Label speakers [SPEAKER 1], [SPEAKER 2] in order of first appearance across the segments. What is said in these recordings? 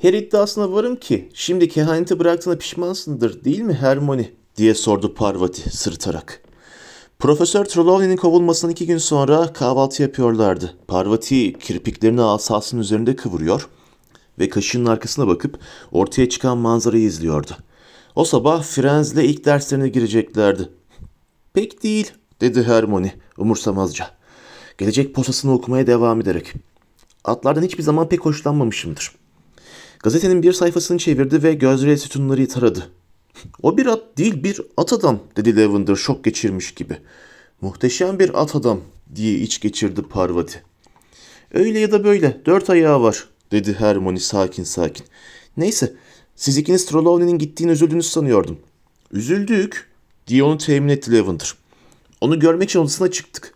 [SPEAKER 1] Her iddiasına varım ki şimdi kehaneti bıraktığına pişmansındır değil mi Hermione diye sordu Parvati sırıtarak. Profesör Trelawney'nin kovulmasından iki gün sonra kahvaltı yapıyorlardı. Parvati kirpiklerini asasının üzerinde kıvırıyor ve kaşığının arkasına bakıp ortaya çıkan manzarayı izliyordu. O sabah Frenz'le ilk derslerine gireceklerdi. Pek değil dedi Hermione umursamazca. Gelecek posasını okumaya devam ederek. Atlardan hiçbir zaman pek hoşlanmamışımdır. Gazetenin bir sayfasını çevirdi ve gözleri sütunları taradı. O bir at değil bir at adam dedi Lavender şok geçirmiş gibi. Muhteşem bir at adam diye iç geçirdi Parvati. Öyle ya da böyle dört ayağı var dedi Hermione sakin sakin. Neyse siz ikiniz Trelawney'nin gittiğini üzüldünüz sanıyordum. Üzüldük diye onu temin etti Lavender. Onu görmek için odasına çıktık.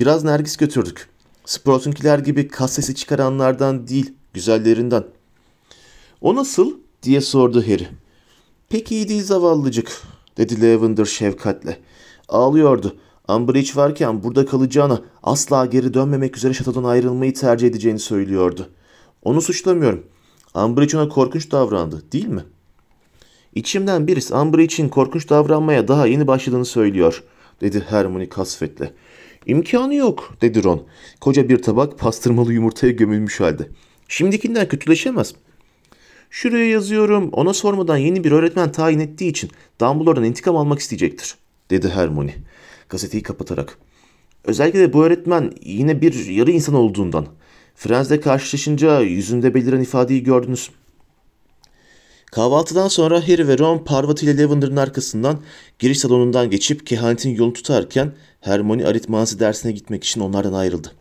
[SPEAKER 1] Biraz nergis götürdük. Sprout'unkiler gibi kas sesi çıkaranlardan değil, güzellerinden. O nasıl? diye sordu Harry. Pek iyi değil zavallıcık, dedi Lavender şefkatle. Ağlıyordu. Umbridge varken burada kalacağına asla geri dönmemek üzere şatodan ayrılmayı tercih edeceğini söylüyordu. Onu suçlamıyorum. Umbridge ona korkunç davrandı, değil mi? İçimden birisi Umbridge'in korkunç davranmaya daha yeni başladığını söylüyor, dedi Hermione kasvetle. İmkanı yok, dedi Ron. Koca bir tabak pastırmalı yumurtaya gömülmüş halde. Şimdikinden kötüleşemez. Şuraya yazıyorum. Ona sormadan yeni bir öğretmen tayin ettiği için Dumbledore'dan intikam almak isteyecektir, dedi Hermione. Gazeteyi kapatarak. Özellikle de bu öğretmen yine bir yarı insan olduğundan. Frenz'le karşılaşınca yüzünde beliren ifadeyi gördünüz. Kahvaltıdan sonra Harry ve Ron Parvati ile Lavender'ın arkasından giriş salonundan geçip kehanetin yolunu tutarken Hermione aritmansı dersine gitmek için onlardan ayrıldı.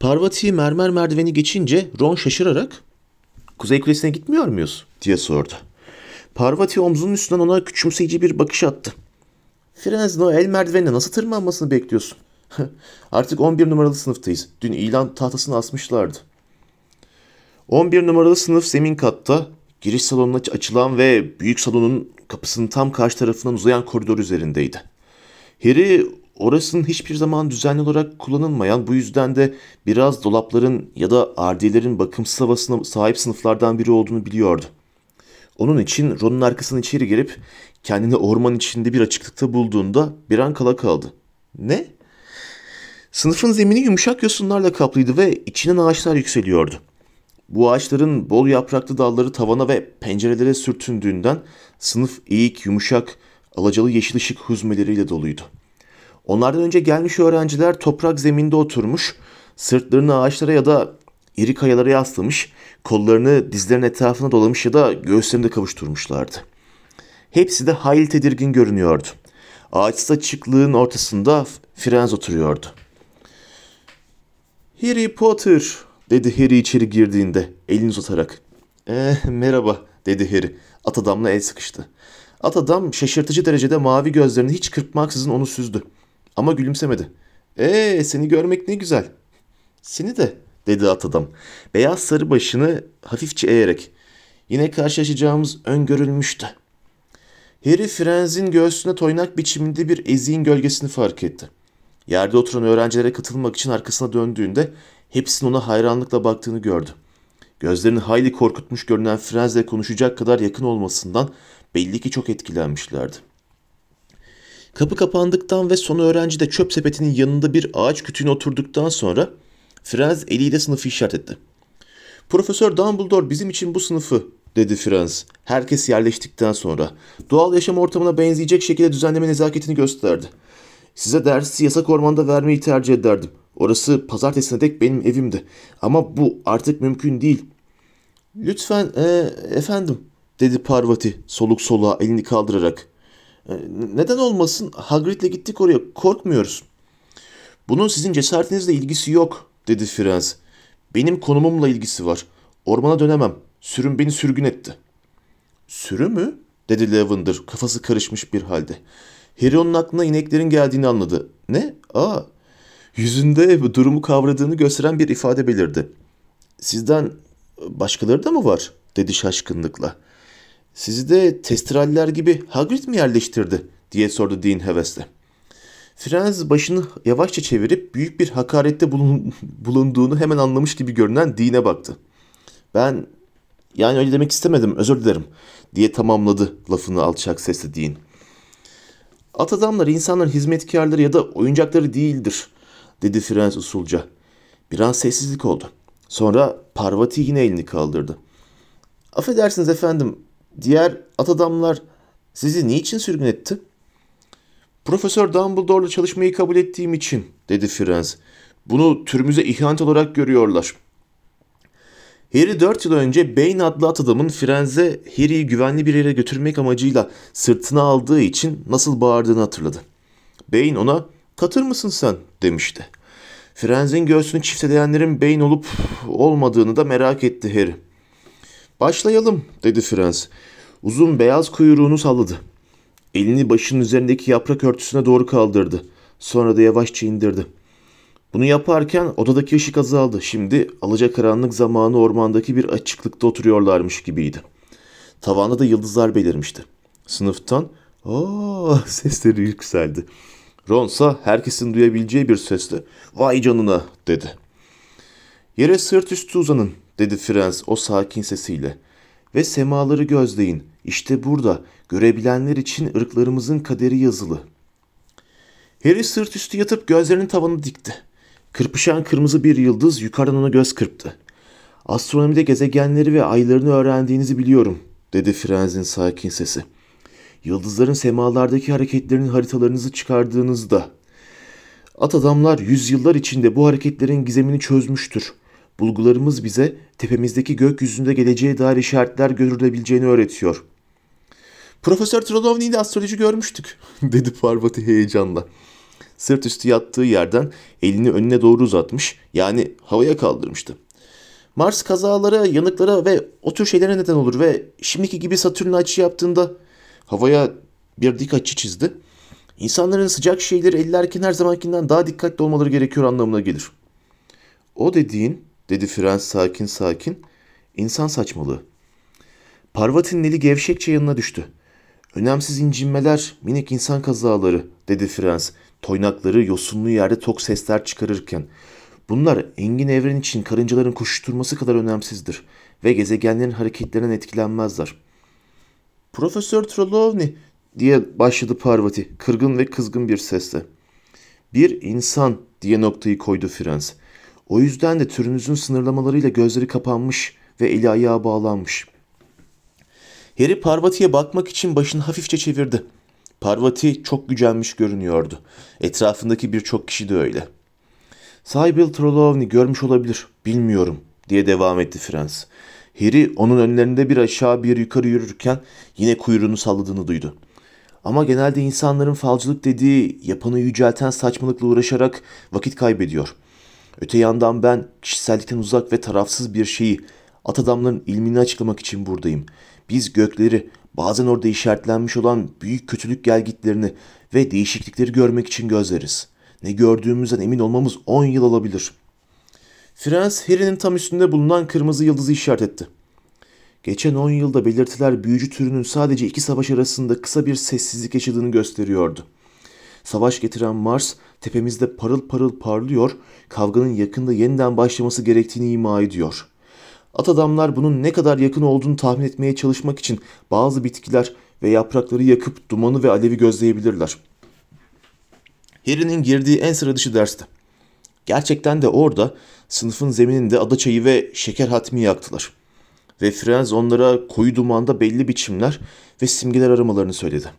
[SPEAKER 1] Parvati mermer merdiveni geçince Ron şaşırarak Kuzey Kulesi'ne gitmiyor muyuz? diye sordu. Parvati omzunun üstünden ona küçümseyici bir bakış attı. Frenz'in o el merdivenine nasıl tırmanmasını bekliyorsun? Artık 11 numaralı sınıftayız. Dün ilan tahtasını asmışlardı. 11 numaralı sınıf zemin katta, giriş salonuna açılan ve büyük salonun kapısının tam karşı tarafından uzayan koridor üzerindeydi. Harry orasının hiçbir zaman düzenli olarak kullanılmayan bu yüzden de biraz dolapların ya da ardilerin bakımsız havasına sahip sınıflardan biri olduğunu biliyordu. Onun için Ron'un arkasından içeri girip kendini orman içinde bir açıklıkta bulduğunda bir an kala kaldı. Ne? Sınıfın zemini yumuşak yosunlarla kaplıydı ve içinden ağaçlar yükseliyordu. Bu ağaçların bol yapraklı dalları tavana ve pencerelere sürtündüğünden sınıf eğik, yumuşak, alacalı yeşil ışık huzmeleriyle doluydu. Onlardan önce gelmiş öğrenciler toprak zeminde oturmuş, sırtlarını ağaçlara ya da iri kayalara yaslamış, kollarını dizlerin etrafına dolamış ya da göğüslerinde kavuşturmuşlardı. Hepsi de hayli tedirgin görünüyordu. Ağaçsız açıklığın ortasında Firenz oturuyordu. Harry Potter dedi Harry içeri girdiğinde elini uzatarak. Eh, merhaba dedi Harry. At adamla el sıkıştı. At adam şaşırtıcı derecede mavi gözlerini hiç kırpmaksızın onu süzdü. Ama gülümsemedi. Ee seni görmek ne güzel. Seni de dedi at adam. Beyaz sarı başını hafifçe eğerek. Yine karşılaşacağımız öngörülmüştü. Harry Frenz'in göğsüne toynak biçiminde bir eziğin gölgesini fark etti. Yerde oturan öğrencilere katılmak için arkasına döndüğünde hepsinin ona hayranlıkla baktığını gördü. Gözlerini hayli korkutmuş görünen Frenz'le konuşacak kadar yakın olmasından belli ki çok etkilenmişlerdi. Kapı kapandıktan ve son öğrenci de çöp sepetinin yanında bir ağaç kütüğüne oturduktan sonra Franz eliyle sınıfı işaret etti. Profesör Dumbledore bizim için bu sınıfı dedi Franz. Herkes yerleştikten sonra doğal yaşam ortamına benzeyecek şekilde düzenleme nezaketini gösterdi. Size dersi yasak ormanda vermeyi tercih ederdim. Orası pazartesine dek benim evimdi. Ama bu artık mümkün değil. Lütfen e, efendim dedi Parvati soluk soluğa elini kaldırarak. E, neden olmasın Hagrid'le gittik oraya korkmuyoruz. Bunun sizin cesaretinizle ilgisi yok dedi Firenze. Benim konumumla ilgisi var. Ormana dönemem. Sürüm beni sürgün etti. Sürü mü? dedi Lavender kafası karışmış bir halde. Harry onun aklına ineklerin geldiğini anladı. Ne? Aa. Yüzünde bu durumu kavradığını gösteren bir ifade belirdi. Sizden başkaları da mı var? dedi şaşkınlıkla. Sizi de testiraller gibi Hagrid mi yerleştirdi? diye sordu Dean hevesle. Franz başını yavaşça çevirip büyük bir hakarette bulun, bulunduğunu hemen anlamış gibi görünen Dean'e baktı. Ben Yani öyle demek istemedim, özür dilerim diye tamamladı lafını alçak sesle Dean. At adamlar insanların hizmetkarları ya da oyuncakları değildir, dedi Frens usulca. Bir an sessizlik oldu. Sonra Parvati yine elini kaldırdı. Affedersiniz efendim, diğer at adamlar sizi niçin sürgün etti? Profesör Dumbledore'la çalışmayı kabul ettiğim için, dedi Frens. Bunu türümüze ihanet olarak görüyorlar. Harry 4 yıl önce Bane adlı at adamın Frenz'e Harry'i güvenli bir yere götürmek amacıyla sırtına aldığı için nasıl bağırdığını hatırladı. Bane ona katır mısın sen demişti. Frenz'in göğsünü çifteleyenlerin Bane olup olmadığını da merak etti Harry. Başlayalım dedi Frenz. Uzun beyaz kuyruğunu salladı. Elini başının üzerindeki yaprak örtüsüne doğru kaldırdı. Sonra da yavaşça indirdi. Bunu yaparken odadaki ışık azaldı. Şimdi alacakaranlık zamanı ormandaki bir açıklıkta oturuyorlarmış gibiydi. Tavanda da yıldızlar belirmişti. Sınıftan ''Aa!'' sesleri yükseldi. Ronsa herkesin duyabileceği bir sesle ''Vay canına!'' dedi. ''Yere sırt üstü uzanın.'' Dedi Frens o sakin sesiyle. ''Ve semaları gözleyin. İşte burada görebilenler için ırklarımızın kaderi yazılı.'' Harry sırt üstü yatıp gözlerini tavanı dikti. Kırpışan kırmızı bir yıldız yukarıdan ona göz kırptı. Astronomide gezegenleri ve aylarını öğrendiğinizi biliyorum, dedi Frenz'in sakin sesi. Yıldızların semalardaki hareketlerinin haritalarınızı çıkardığınızda. At adamlar yüzyıllar içinde bu hareketlerin gizemini çözmüştür. Bulgularımız bize tepemizdeki gökyüzünde geleceğe dair işaretler görülebileceğini öğretiyor. Profesör Trelawney'de astroloji görmüştük, dedi Parvati heyecanla. Sırt üstü yattığı yerden elini önüne doğru uzatmış, yani havaya kaldırmıştı. Mars kazalara, yanıklara ve o tür şeylere neden olur ve şimdiki gibi Satürn açı yaptığında havaya bir dik açı çizdi. İnsanların sıcak şeyleri ellerken her zamankinden daha dikkatli olmaları gerekiyor anlamına gelir. O dediğin, dedi Frans sakin sakin, insan saçmalığı. Parvati'nin eli gevşekçe yanına düştü. Önemsiz incinmeler, minik insan kazaları, dedi Frans, toynakları yosunlu yerde tok sesler çıkarırken. Bunlar engin evren için karıncaların koşuşturması kadar önemsizdir ve gezegenlerin hareketlerinden etkilenmezler. Profesör Trelawney diye başladı Parvati kırgın ve kızgın bir sesle. Bir insan diye noktayı koydu Frans. O yüzden de türünüzün sınırlamalarıyla gözleri kapanmış ve eli ayağı bağlanmış. Harry Parvati'ye bakmak için başını hafifçe çevirdi. Parvati çok gücenmiş görünüyordu. Etrafındaki birçok kişi de öyle. Sybil Trelawney görmüş olabilir, bilmiyorum diye devam etti Frans. Harry onun önlerinde bir aşağı bir yukarı yürürken yine kuyruğunu salladığını duydu. Ama genelde insanların falcılık dediği yapanı yücelten saçmalıkla uğraşarak vakit kaybediyor. Öte yandan ben kişisellikten uzak ve tarafsız bir şeyi, at adamların ilmini açıklamak için buradayım. Biz gökleri, bazen orada işaretlenmiş olan büyük kötülük gelgitlerini ve değişiklikleri görmek için gözleriz. Ne gördüğümüzden emin olmamız 10 yıl alabilir. Frans, Harry'nin tam üstünde bulunan kırmızı yıldızı işaret etti. Geçen 10 yılda belirtiler büyücü türünün sadece iki savaş arasında kısa bir sessizlik yaşadığını gösteriyordu. Savaş getiren Mars tepemizde parıl parıl parlıyor, kavganın yakında yeniden başlaması gerektiğini ima ediyor. At adamlar bunun ne kadar yakın olduğunu tahmin etmeye çalışmak için bazı bitkiler ve yaprakları yakıp dumanı ve alevi gözleyebilirler. Harry'nin girdiği en sıra dışı dersti. Gerçekten de orada sınıfın zemininde adaçayı ve şeker hatmi yaktılar. Ve Franz onlara koyu dumanda belli biçimler ve simgeler aramalarını söyledi.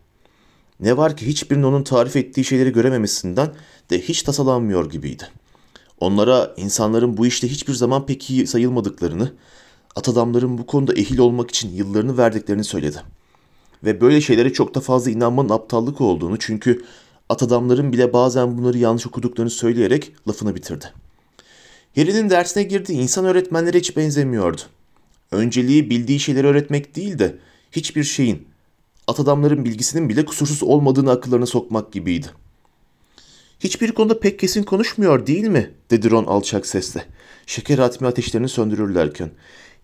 [SPEAKER 1] Ne var ki hiçbirinin onun tarif ettiği şeyleri görememesinden de hiç tasalanmıyor gibiydi. Onlara insanların bu işte hiçbir zaman pek iyi sayılmadıklarını, at adamların bu konuda ehil olmak için yıllarını verdiklerini söyledi. Ve böyle şeylere çok da fazla inanmanın aptallık olduğunu çünkü at adamların bile bazen bunları yanlış okuduklarını söyleyerek lafını bitirdi. Harry'nin dersine girdiği insan öğretmenlere hiç benzemiyordu. Önceliği bildiği şeyleri öğretmek değil de hiçbir şeyin, at adamların bilgisinin bile kusursuz olmadığını akıllarına sokmak gibiydi. Hiçbir konuda pek kesin konuşmuyor değil mi? dedi Ron alçak sesle. Şeker atmi ateşlerini söndürürlerken.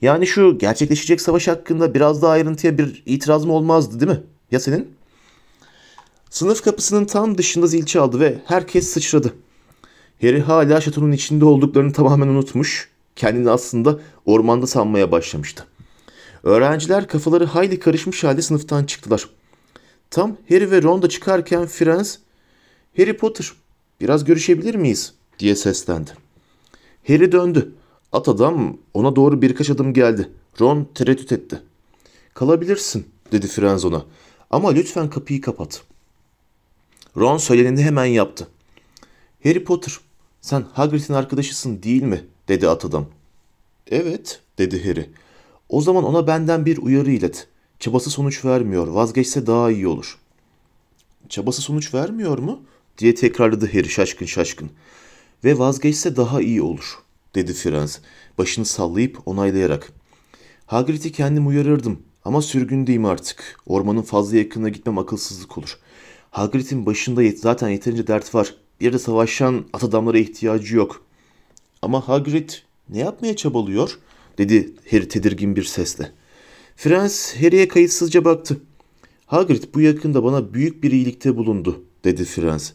[SPEAKER 1] Yani şu gerçekleşecek savaş hakkında biraz daha ayrıntıya bir itiraz mı olmazdı değil mi? Ya senin? Sınıf kapısının tam dışında zil çaldı ve herkes sıçradı. Harry hala şatonun içinde olduklarını tamamen unutmuş, kendini aslında ormanda sanmaya başlamıştı. Öğrenciler kafaları hayli karışmış halde sınıftan çıktılar. Tam Harry ve Ron da çıkarken Franz, Harry Potter, biraz görüşebilir miyiz? diye seslendi. Harry döndü. At adam ona doğru birkaç adım geldi. Ron tereddüt etti. Kalabilirsin, dedi Franz ona. Ama lütfen kapıyı kapat. Ron söyleneni hemen yaptı. Harry Potter, sen Hagrid'in arkadaşısın değil mi? dedi at adam. Evet, dedi Harry. O zaman ona benden bir uyarı ilet. Çabası sonuç vermiyor, vazgeçse daha iyi olur. Çabası sonuç vermiyor mu? diye tekrarladı Harry şaşkın şaşkın. Ve vazgeçse daha iyi olur, dedi Franz, başını sallayıp onaylayarak. Hagrid'i kendim uyarırdım ama sürgündeyim artık. Ormanın fazla yakınına gitmem akılsızlık olur. Hagrid'in başında yet zaten yeterince dert var. Bir de savaşan at adamlara ihtiyacı yok. Ama Hagrid ne yapmaya çabalıyor? Dedi Harry tedirgin bir sesle. Franz Harry'e kayıtsızca baktı. Hagrid bu yakında bana büyük bir iyilikte bulundu, dedi Franz.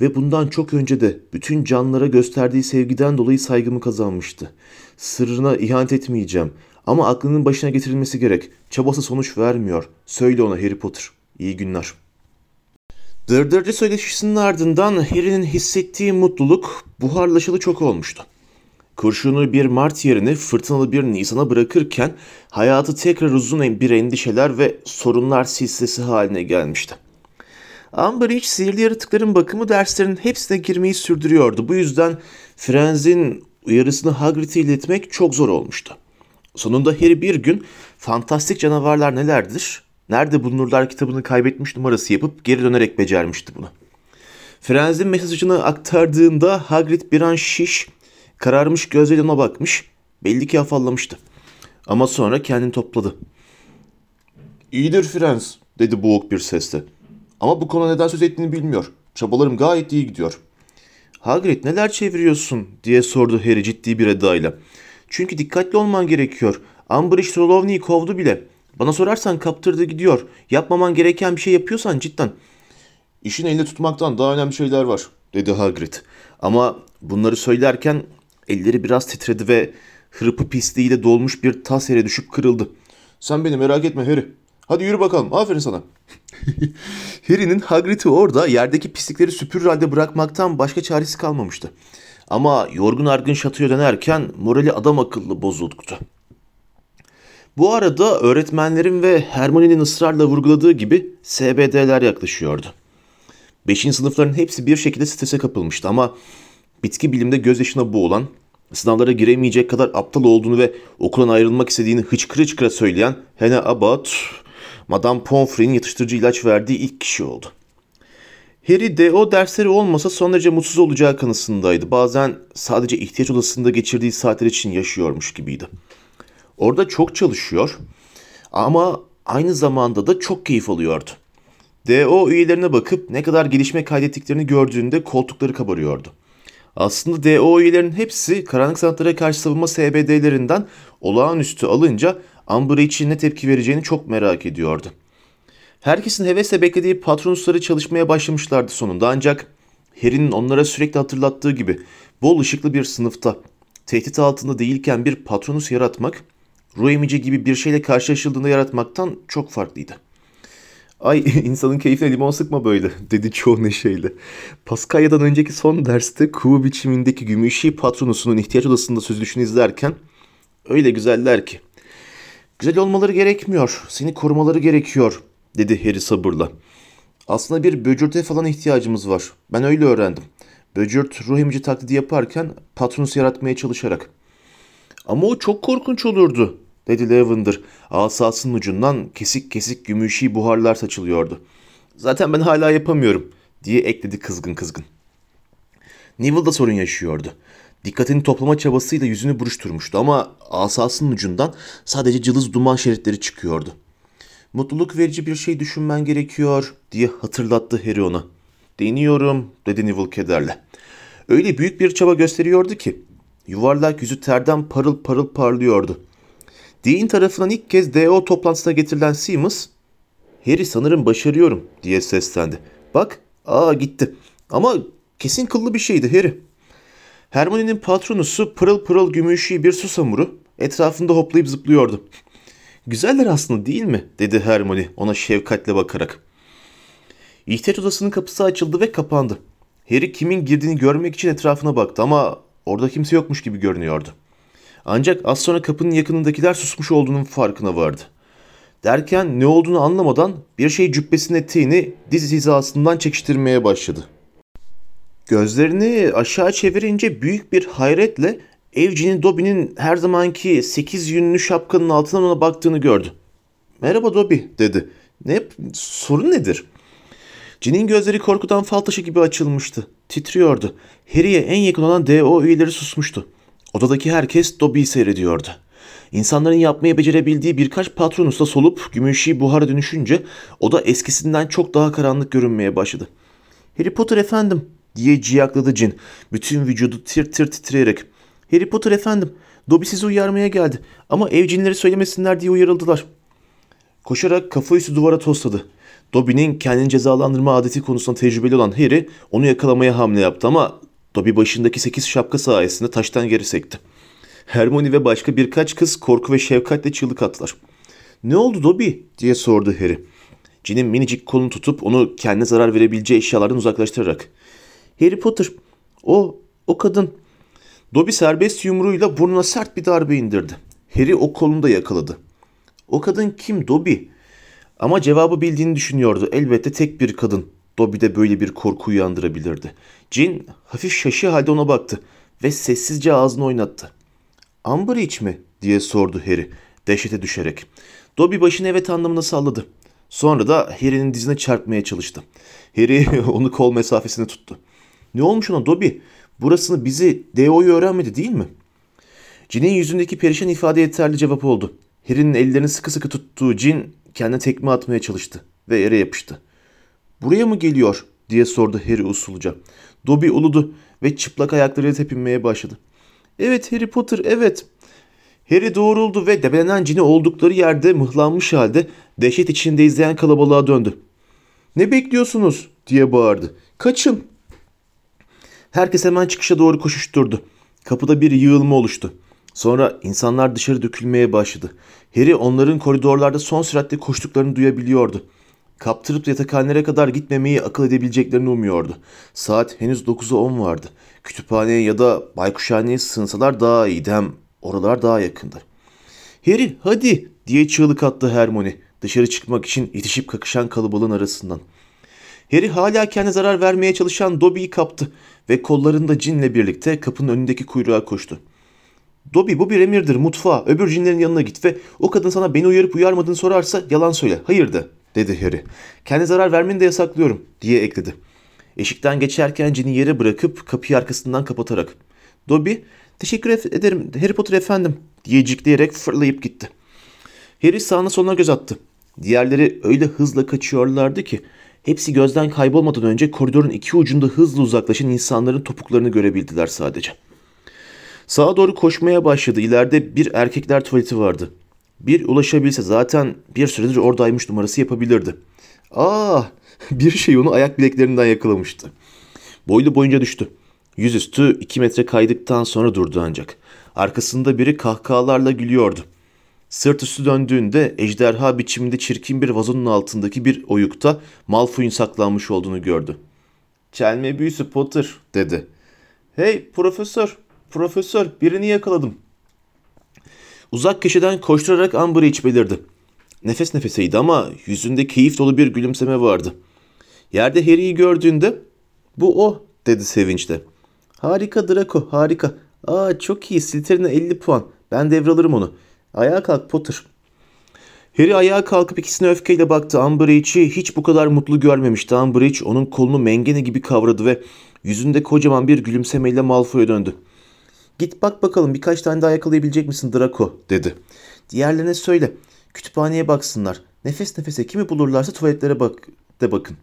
[SPEAKER 1] Ve bundan çok önce de bütün canlılara gösterdiği sevgiden dolayı saygımı kazanmıştı. Sırrına ihanet etmeyeceğim ama aklının başına getirilmesi gerek. Çabası sonuç vermiyor. Söyle ona Harry Potter. İyi günler. Dırdırcı söyleşisinin ardından Harry'nin hissettiği mutluluk buharlaşalı çok olmuştu. Kurşunu bir Mart yerine fırtınalı bir Nisan'a bırakırken hayatı tekrar uzun bir endişeler ve sorunlar silsilesi haline gelmişti. Umbridge sihirli yaratıkların bakımı derslerinin hepsine girmeyi sürdürüyordu. Bu yüzden Frenz'in uyarısını Hagrid'e iletmek çok zor olmuştu. Sonunda Harry bir gün fantastik canavarlar nelerdir, nerede bulunurlar kitabını kaybetmiş numarası yapıp geri dönerek becermişti bunu. Frenz'in mesajını aktardığında Hagrid bir an şiş, kararmış gözle ona bakmış, belli ki afallamıştı. Ama sonra kendini topladı. İyidir Frenz, dedi boğuk bir sesle. Ama bu konu neden söz ettiğini bilmiyor. Çabalarım gayet iyi gidiyor. Hagrid neler çeviriyorsun diye sordu Harry ciddi bir edayla. Çünkü dikkatli olman gerekiyor. Umbridge Trelawney'i kovdu bile. Bana sorarsan kaptırdı gidiyor. Yapmaman gereken bir şey yapıyorsan cidden. İşin elinde tutmaktan daha önemli şeyler var dedi Hagrid. Ama bunları söylerken elleri biraz titredi ve hırpı pisliğiyle dolmuş bir tas yere düşüp kırıldı. Sen beni merak etme Harry. Hadi yürü bakalım. Aferin sana. Harry'nin Hagrid'i orada yerdeki pislikleri süpürür halde bırakmaktan başka çaresi kalmamıştı. Ama yorgun argın şatoya dönerken morali adam akıllı bozuldu. Bu arada öğretmenlerin ve Hermione'nin ısrarla vurguladığı gibi SBD'ler yaklaşıyordu. Beşinci sınıfların hepsi bir şekilde strese kapılmıştı ama bitki bilimde gözyaşına boğulan, sınavlara giremeyecek kadar aptal olduğunu ve okuldan ayrılmak istediğini hıçkıra hıçkıra söyleyen Hannah Abbott, Madame Pomfrey'in yatıştırıcı ilaç verdiği ilk kişi oldu. Harry de o dersleri olmasa son derece mutsuz olacağı kanısındaydı. Bazen sadece ihtiyaç odasında geçirdiği saatler için yaşıyormuş gibiydi. Orada çok çalışıyor ama aynı zamanda da çok keyif alıyordu. DO üyelerine bakıp ne kadar gelişme kaydettiklerini gördüğünde koltukları kabarıyordu. Aslında DO üyelerinin hepsi karanlık sanatlara karşı savunma SBD'lerinden olağanüstü alınca Umbridge'in ne tepki vereceğini çok merak ediyordu. Herkesin hevesle beklediği patronusları çalışmaya başlamışlardı sonunda ancak Harry'nin onlara sürekli hatırlattığı gibi bol ışıklı bir sınıfta tehdit altında değilken bir patronus yaratmak, ruh emici gibi bir şeyle karşılaşıldığında yaratmaktan çok farklıydı. Ay insanın keyfine limon sıkma böyle dedi çoğu neşeyle. Paskalya'dan önceki son derste kuğu biçimindeki gümüşi patronusunun ihtiyaç odasında sözlüşünü izlerken öyle güzeller ki. Güzel olmaları gerekmiyor, seni korumaları gerekiyor dedi Harry sabırla. Aslında bir böcürte falan ihtiyacımız var. Ben öyle öğrendim. Böcürt ruh emici taklidi yaparken patronus yaratmaya çalışarak. Ama o çok korkunç olurdu dedi Lavender. Asasının ucundan kesik kesik gümüşi buharlar saçılıyordu. Zaten ben hala yapamıyorum diye ekledi kızgın kızgın. Neville da sorun yaşıyordu. Dikkatini toplama çabasıyla yüzünü buruşturmuştu ama asasının ucundan sadece cılız duman şeritleri çıkıyordu. Mutluluk verici bir şey düşünmen gerekiyor diye hatırlattı Harry ona. Deniyorum dedi Neville kederle. Öyle büyük bir çaba gösteriyordu ki yuvarlak yüzü terden parıl parıl parlıyordu. Dean tarafından ilk kez DO toplantısına getirilen Seamus, Harry sanırım başarıyorum diye seslendi. Bak, aa gitti. Ama kesin kıllı bir şeydi Harry. Hermione'nin patronusu pırıl pırıl gümüşü bir susamuru etrafında hoplayıp zıplıyordu. Güzeller aslında değil mi? dedi Hermione ona şefkatle bakarak. İhtiyaç odasının kapısı açıldı ve kapandı. Harry kimin girdiğini görmek için etrafına baktı ama orada kimse yokmuş gibi görünüyordu. Ancak az sonra kapının yakınındakiler susmuş olduğunun farkına vardı. Derken ne olduğunu anlamadan bir şey cübbesinin eteğini diz hizasından çekiştirmeye başladı. Gözlerini aşağı çevirince büyük bir hayretle evcinin Dobby'nin her zamanki sekiz yünlü şapkanın altından ona baktığını gördü. Merhaba Dobby dedi. Ne sorun nedir? Cin'in gözleri korkudan fal taşı gibi açılmıştı. Titriyordu. Harry'e en yakın olan DO üyeleri susmuştu. Odadaki herkes Dobby'yi seyrediyordu. İnsanların yapmayı becerebildiği birkaç patronusla solup gümüşi buhara dönüşünce oda eskisinden çok daha karanlık görünmeye başladı. Harry Potter efendim diye ciyakladı Cin. Bütün vücudu tir tir titreyerek. Harry Potter efendim Dobby sizi uyarmaya geldi ama evcinleri söylemesinler diye uyarıldılar. Koşarak kafa üstü duvara tosladı. Dobby'nin kendini cezalandırma adeti konusunda tecrübeli olan Harry onu yakalamaya hamle yaptı ama Dobby başındaki sekiz şapka sayesinde taştan geri sekti. Hermione ve başka birkaç kız korku ve şefkatle çığlık attılar. Ne oldu Dobby diye sordu Harry. Gin'in minicik kolunu tutup onu kendine zarar verebileceği eşyalardan uzaklaştırarak. Harry Potter, o, o kadın. Dobby serbest yumruğuyla burnuna sert bir darbe indirdi. Harry o kolunu da yakaladı. O kadın kim Dobby? Ama cevabı bildiğini düşünüyordu. Elbette tek bir kadın. Dobby de böyle bir korku uyandırabilirdi. Jin hafif şaşı halde ona baktı ve sessizce ağzını oynattı. Umbridge mi? diye sordu Harry dehşete düşerek. Dobby başını evet anlamına salladı. Sonra da Harry'nin dizine çarpmaya çalıştı. Harry onu kol mesafesine tuttu. Ne olmuş ona Dobby? Burasını bizi DO'yu öğrenmedi değil mi? Jin'in yüzündeki perişan ifade yeterli cevap oldu. Harry'nin ellerini sıkı sıkı tuttuğu Jin kendine tekme atmaya çalıştı ve yere yapıştı. Buraya mı geliyor diye sordu Harry usulca. Dobby uludu ve çıplak ayaklarıyla tepinmeye başladı. Evet Harry Potter evet. Harry doğruldu ve debelenen cini oldukları yerde mıhlanmış halde dehşet içinde izleyen kalabalığa döndü. Ne bekliyorsunuz diye bağırdı. Kaçın. Herkes hemen çıkışa doğru koşuşturdu. Kapıda bir yığılma oluştu. Sonra insanlar dışarı dökülmeye başladı. Harry onların koridorlarda son süratle koştuklarını duyabiliyordu. Kaptırıp yatakhanelere kadar gitmemeyi akıl edebileceklerini umuyordu. Saat henüz 9'a 10 vardı. Kütüphaneye ya da baykuşhaneye sığınsalar daha iyiydi hem oralar daha yakındı. Harry hadi diye çığlık attı Hermione dışarı çıkmak için itişip kakışan kalabalığın arasından. Harry hala kendi zarar vermeye çalışan Dobby'yi kaptı ve kollarında cinle birlikte kapının önündeki kuyruğa koştu. Dobby bu bir emirdir mutfağa öbür cinlerin yanına git ve o kadın sana beni uyarıp uyarmadığını sorarsa yalan söyle hayır dedi Harry. Kendi zarar vermeni de yasaklıyorum diye ekledi. Eşikten geçerken cini yere bırakıp kapıyı arkasından kapatarak. Dobby teşekkür ederim Harry Potter efendim diye cikleyerek fırlayıp gitti. Harry sağına soluna göz attı. Diğerleri öyle hızla kaçıyorlardı ki hepsi gözden kaybolmadan önce koridorun iki ucunda hızla uzaklaşan insanların topuklarını görebildiler sadece. Sağa doğru koşmaya başladı. İleride bir erkekler tuvaleti vardı. Bir ulaşabilse zaten bir süredir oradaymış numarası yapabilirdi. Ah bir şey onu ayak bileklerinden yakalamıştı. Boylu boyunca düştü. Yüzüstü iki metre kaydıktan sonra durdu ancak. Arkasında biri kahkahalarla gülüyordu. Sırt üstü döndüğünde ejderha biçiminde çirkin bir vazonun altındaki bir oyukta Malfoy'un saklanmış olduğunu gördü. Çelme büyüsü Potter dedi. Hey profesör, profesör birini yakaladım. Uzak köşeden koşturarak Umbridge belirdi. Nefes nefeseydi ama yüzünde keyif dolu bir gülümseme vardı. Yerde Harry'i gördüğünde bu o dedi sevinçle. Harika Draco harika. Aa çok iyi Slytherin'e 50 puan. Ben devralırım onu. Ayağa kalk Potter. Harry ayağa kalkıp ikisine öfkeyle baktı. Umbridge'i hiç bu kadar mutlu görmemişti. Umbridge onun kolunu mengene gibi kavradı ve yüzünde kocaman bir gülümsemeyle Malfoy'a döndü. Git bak bakalım birkaç tane daha yakalayabilecek misin Draco dedi. Diğerlerine söyle. Kütüphaneye baksınlar. Nefes nefese kimi bulurlarsa tuvaletlere bak de bakın.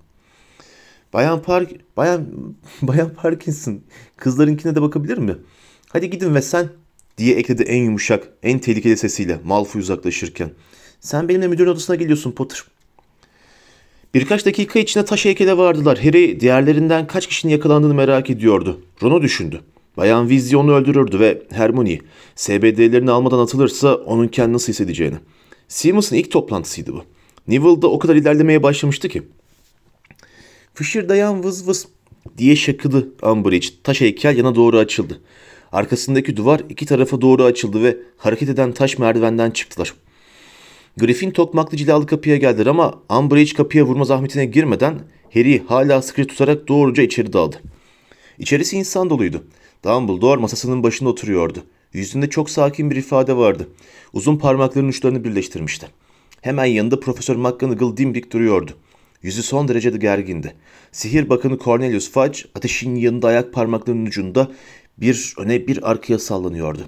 [SPEAKER 1] Bayan Park Bayan Bayan Parkinson kızlarınkine de bakabilir mi? Hadi gidin ve sen diye ekledi en yumuşak, en tehlikeli sesiyle Malfoy uzaklaşırken. Sen benimle müdürün odasına geliyorsun Potter. Birkaç dakika içinde taş heykele vardılar. Harry diğerlerinden kaç kişinin yakalandığını merak ediyordu. Ron'u düşündü. Bayan Weasley onu öldürürdü ve Hermione SBD'lerini almadan atılırsa onun kendini nasıl hissedeceğini. Simmons'ın ilk toplantısıydı bu. Neville da o kadar ilerlemeye başlamıştı ki. Fışırdayan vız vız diye şakıdı Umbridge. Taş heykel yana doğru açıldı. Arkasındaki duvar iki tarafa doğru açıldı ve hareket eden taş merdivenden çıktılar. Griffin tokmaklı cilalı kapıya geldiler ama Umbridge kapıya vurma zahmetine girmeden Harry hala sıkı tutarak doğruca içeri daldı. İçerisi insan doluydu. Dumbledore masasının başında oturuyordu. Yüzünde çok sakin bir ifade vardı. Uzun parmaklarının uçlarını birleştirmişti. Hemen yanında Profesör McGonagall dimdik duruyordu. Yüzü son derece de gergindi. Sihir bakanı Cornelius Fudge ateşin yanında ayak parmaklarının ucunda bir öne bir arkaya sallanıyordu.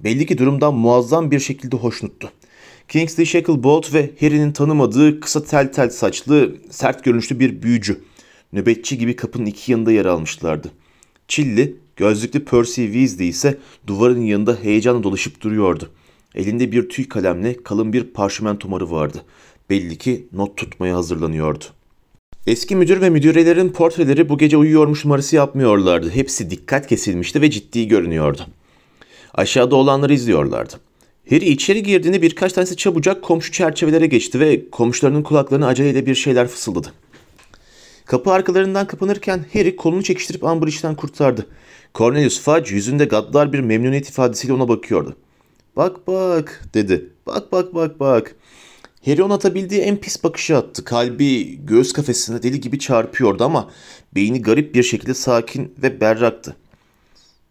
[SPEAKER 1] Belli ki durumdan muazzam bir şekilde hoşnuttu. Kingsley Shacklebolt ve Harry'nin tanımadığı kısa tel tel saçlı, sert görünüşlü bir büyücü. Nöbetçi gibi kapının iki yanında yer almışlardı. Çilli, gözlüklü Percy Weasley ise duvarın yanında heyecanla dolaşıp duruyordu. Elinde bir tüy kalemle kalın bir parşömen tomarı vardı. Belli ki not tutmaya hazırlanıyordu. Eski müdür ve müdürelerin portreleri bu gece uyuyormuş numarası yapmıyorlardı. Hepsi dikkat kesilmişti ve ciddi görünüyordu. Aşağıda olanları izliyorlardı. Harry içeri girdiğinde birkaç tanesi çabucak komşu çerçevelere geçti ve komşularının kulaklarına aceleyle bir şeyler fısıldadı. Kapı arkalarından kapanırken Harry kolunu çekiştirip Umbridge'den kurtardı. Cornelius Fudge yüzünde gaddar bir memnuniyet ifadesiyle ona bakıyordu. Bak bak dedi. Bak bak bak bak. Harry ona atabildiği en pis bakışı attı. Kalbi göğüs kafesine deli gibi çarpıyordu ama beyni garip bir şekilde sakin ve berraktı.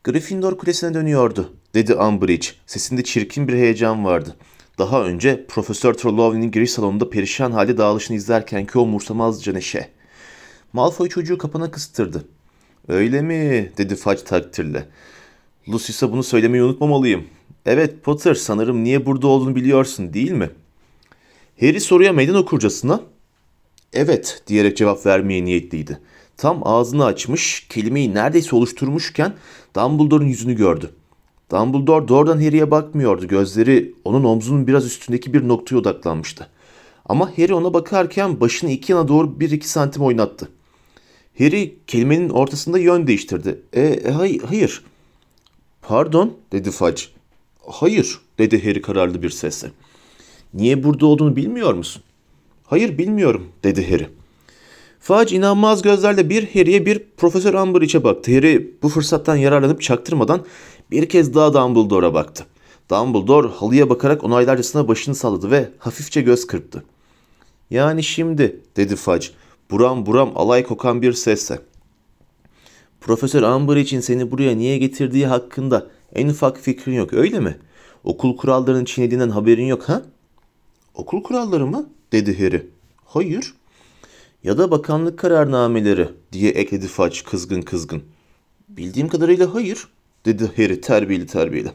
[SPEAKER 1] Gryffindor kulesine dönüyordu, dedi Umbridge. Sesinde çirkin bir heyecan vardı. Daha önce Profesör Trelawney'nin giriş salonunda perişan halde dağılışını izlerkenki o umursamazca neşe. Malfoy çocuğu kapana kıstırdı. Öyle mi? dedi Fudge takdirle. Lucius'a bunu söylemeyi unutmamalıyım. Evet Potter sanırım niye burada olduğunu biliyorsun değil mi? Harry soruya meydan okurcasına evet diyerek cevap vermeye niyetliydi. Tam ağzını açmış, kelimeyi neredeyse oluşturmuşken Dumbledore'un yüzünü gördü. Dumbledore doğrudan Harry'e bakmıyordu. Gözleri onun omzunun biraz üstündeki bir noktaya odaklanmıştı. Ama Harry ona bakarken başını iki yana doğru bir iki santim oynattı. Harry kelimenin ortasında yön değiştirdi. E, e hay- hayır. Pardon dedi Fudge. Hayır dedi Harry kararlı bir sesle. Niye burada olduğunu bilmiyor musun? Hayır bilmiyorum dedi Harry. Fudge inanmaz gözlerle bir Harry'e bir Profesör Umbridge'e baktı. Harry bu fırsattan yararlanıp çaktırmadan bir kez daha Dumbledore'a baktı. Dumbledore halıya bakarak onaylarcasına başını salladı ve hafifçe göz kırptı. Yani şimdi dedi Fudge buram buram alay kokan bir sesle. Profesör Umbridge'in seni buraya niye getirdiği hakkında en ufak fikrin yok öyle mi? Okul kurallarını çiğnediğinden haberin yok ha? Okul kuralları mı? dedi Harry. Hayır. Ya da bakanlık kararnameleri diye ekledi Fudge kızgın kızgın. Bildiğim kadarıyla hayır dedi Harry terbiyeli terbiyeli.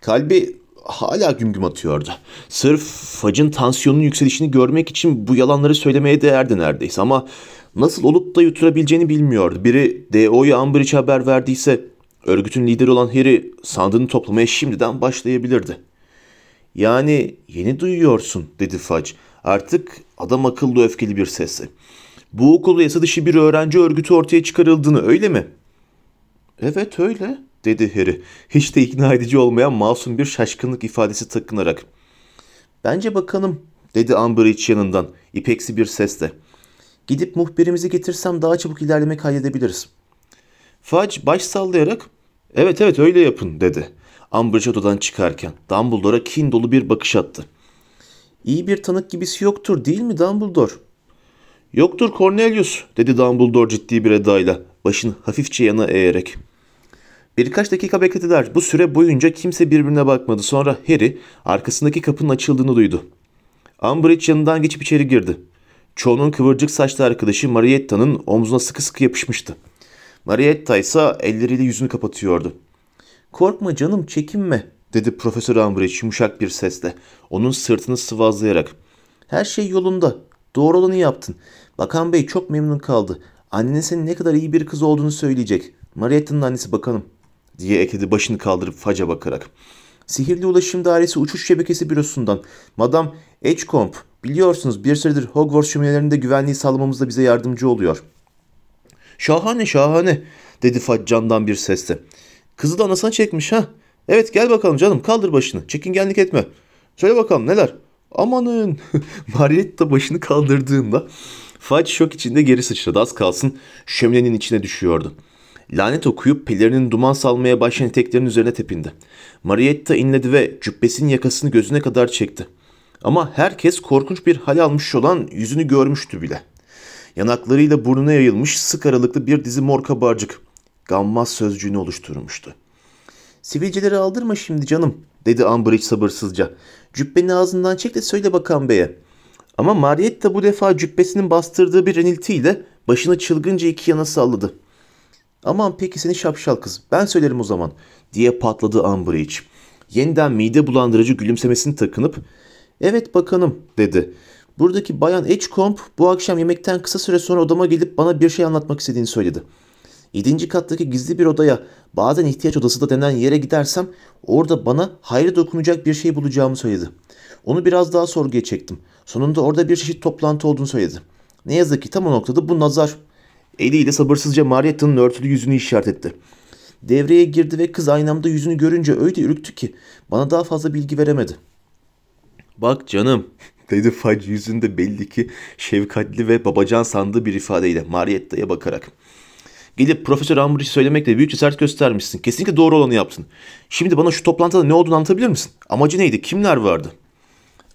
[SPEAKER 1] Kalbi hala güm güm atıyordu. Sırf Fudge'ın tansiyonunun yükselişini görmek için bu yalanları söylemeye değerdi neredeyse ama nasıl olup da yuturabileceğini bilmiyordu. Biri DO'ya Umbridge haber verdiyse örgütün lideri olan Harry sandığını toplamaya şimdiden başlayabilirdi. Yani yeni duyuyorsun dedi Fudge. Artık adam akıllı öfkeli bir sesle. Bu okulda yasa dışı bir öğrenci örgütü ortaya çıkarıldığını öyle mi? Evet öyle dedi Harry. Hiç de ikna edici olmayan masum bir şaşkınlık ifadesi takınarak. Bence bakalım dedi Umbridge yanından ipeksi bir sesle. Gidip muhbirimizi getirsem daha çabuk ilerleme kaydedebiliriz. Fudge baş sallayarak evet evet öyle yapın dedi. Umbridge odadan çıkarken Dumbledore'a kin dolu bir bakış attı. İyi bir tanık gibisi yoktur değil mi Dumbledore? Yoktur Cornelius dedi Dumbledore ciddi bir edayla başını hafifçe yana eğerek. Birkaç dakika beklediler. Bu süre boyunca kimse birbirine bakmadı. Sonra Harry arkasındaki kapının açıldığını duydu. Umbridge yanından geçip içeri girdi. Çoğunun kıvırcık saçlı arkadaşı Marietta'nın omzuna sıkı sıkı yapışmıştı. Marietta ise elleriyle yüzünü kapatıyordu. Korkma canım çekinme dedi Profesör Umbridge yumuşak bir sesle. Onun sırtını sıvazlayarak. Her şey yolunda. Doğru olanı yaptın. Bakan Bey çok memnun kaldı. Annenin senin ne kadar iyi bir kız olduğunu söyleyecek. Marietta'nın annesi bakanım diye ekledi başını kaldırıp faca bakarak. Sihirli Ulaşım Dairesi Uçuş Şebekesi Bürosu'ndan Madame Edgecombe biliyorsunuz bir süredir Hogwarts şöminelerinde güvenliği sağlamamızda bize yardımcı oluyor. Şahane şahane dedi Fudge candan bir sesle. Kızı da anasına çekmiş ha. Evet gel bakalım canım kaldır başını çekingenlik etme. Söyle bakalım neler? Amanın. Marietta başını kaldırdığında Fudge şok içinde geri sıçradı. Az kalsın şöminenin içine düşüyordu. Lanet okuyup pelerinin duman salmaya başlayan eteklerinin üzerine tepindi. Marietta inledi ve cübbesinin yakasını gözüne kadar çekti. Ama herkes korkunç bir hal almış olan yüzünü görmüştü bile. Yanaklarıyla burnuna yayılmış sık aralıklı bir dizi mor kabarcık. Gammaz sözcüğünü oluşturmuştu. Sivilceleri aldırma şimdi canım, dedi Umbridge sabırsızca. Cübbeni ağzından çek de söyle bakan beye. Ama Marietta bu defa cübbesinin bastırdığı bir reniltiyle başını çılgınca iki yana salladı. Aman peki seni şapşal kız, ben söylerim o zaman, diye patladı Umbridge. Yeniden mide bulandırıcı gülümsemesini takınıp, evet bakanım, dedi. Buradaki bayan Edgecombe bu akşam yemekten kısa süre sonra odama gelip bana bir şey anlatmak istediğini söyledi. Yedinci kattaki gizli bir odaya, bazen ihtiyaç odası da denen yere gidersem orada bana hayrı dokunacak bir şey bulacağımı söyledi. Onu biraz daha sorguya çektim. Sonunda orada bir çeşit toplantı olduğunu söyledi. Ne yazık ki tam o noktada bu nazar. Eliyle sabırsızca Marietta'nın örtülü yüzünü işaret etti. Devreye girdi ve kız aynamda yüzünü görünce öyle ürktü ki bana daha fazla bilgi veremedi. Bak canım, dedi Fudge yüzünde belli ki şefkatli ve babacan sandığı bir ifadeyle Marietta'ya bakarak. Gelip Profesör Umbridge söylemekle büyük cesaret göstermişsin. Kesinlikle doğru olanı yaptın. Şimdi bana şu toplantıda ne olduğunu anlatabilir misin? Amacı neydi? Kimler vardı?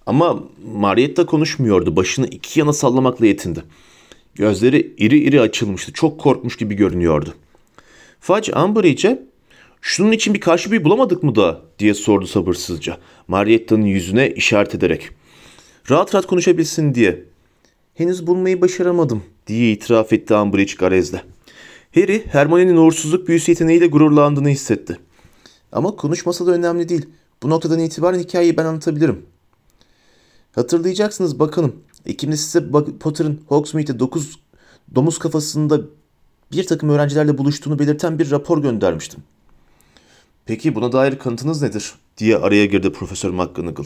[SPEAKER 1] Ama Marietta konuşmuyordu. Başını iki yana sallamakla yetindi. Gözleri iri iri açılmıştı. Çok korkmuş gibi görünüyordu. Fudge Umbridge'e şunun için bir karşı bir bulamadık mı da diye sordu sabırsızca. Marietta'nın yüzüne işaret ederek. Rahat rahat konuşabilsin diye. Henüz bulmayı başaramadım diye itiraf etti Umbridge garezle. Harry, Hermione'nin uğursuzluk büyüsü yeteneğiyle gururlandığını hissetti. Ama konuşmasa da önemli değil. Bu noktadan itibaren hikayeyi ben anlatabilirim. Hatırlayacaksınız bakanım. Ekim'de size Potter'ın Hogsmeade'de 9 domuz kafasında bir takım öğrencilerle buluştuğunu belirten bir rapor göndermiştim. Peki buna dair kanıtınız nedir? diye araya girdi Profesör McGonagall.